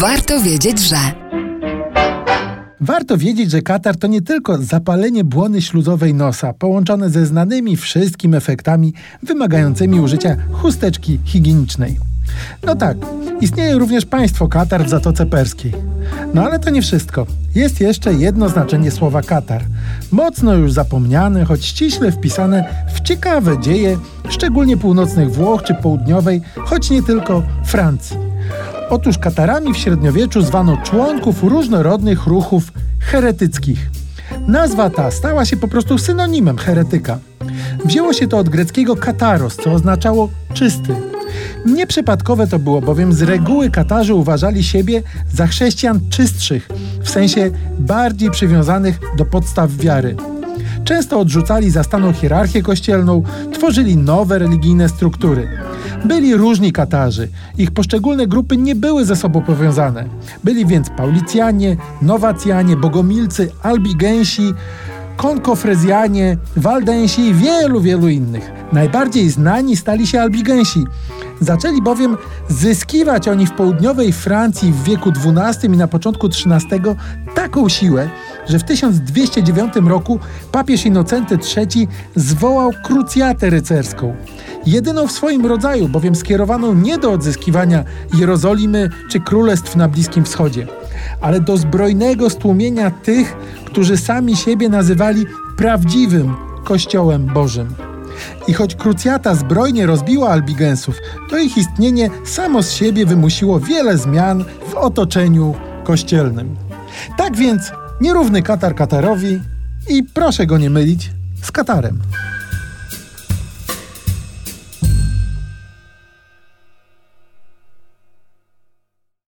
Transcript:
Warto wiedzieć, że. Warto wiedzieć, że katar to nie tylko zapalenie błony śluzowej nosa, połączone ze znanymi wszystkim efektami wymagającymi użycia chusteczki higienicznej. No tak, istnieje również państwo Katar w Zatoce Perskiej. No ale to nie wszystko. Jest jeszcze jedno znaczenie słowa Katar. Mocno już zapomniane, choć ściśle wpisane w ciekawe dzieje, szczególnie północnych Włoch czy południowej, choć nie tylko Francji. Otóż Katarami w średniowieczu zwano członków różnorodnych ruchów heretyckich. Nazwa ta stała się po prostu synonimem heretyka. Wzięło się to od greckiego kataros, co oznaczało czysty. Nieprzypadkowe to było, bowiem z reguły Katarzy uważali siebie za chrześcijan czystszych, w sensie bardziej przywiązanych do podstaw wiary. Często odrzucali zastaną hierarchię kościelną, tworzyli nowe religijne struktury. Byli różni Katarzy, ich poszczególne grupy nie były ze sobą powiązane. Byli więc Paulicjanie, Nowacjanie, Bogomilcy, Albigensi, Konkofrezjanie, Waldensi i wielu, wielu innych. Najbardziej znani stali się Albigensi. Zaczęli bowiem zyskiwać oni w południowej Francji w wieku XII i na początku XIII taką siłę, że w 1209 roku papież Innocenty III zwołał krucjatę rycerską. Jedyną w swoim rodzaju, bowiem skierowaną nie do odzyskiwania Jerozolimy czy królestw na Bliskim Wschodzie, ale do zbrojnego stłumienia tych, którzy sami siebie nazywali prawdziwym Kościołem Bożym. I choć krucjata zbrojnie rozbiła Albigensów, to ich istnienie samo z siebie wymusiło wiele zmian w otoczeniu kościelnym. Tak więc nierówny Katar Katarowi i proszę go nie mylić z Katarem.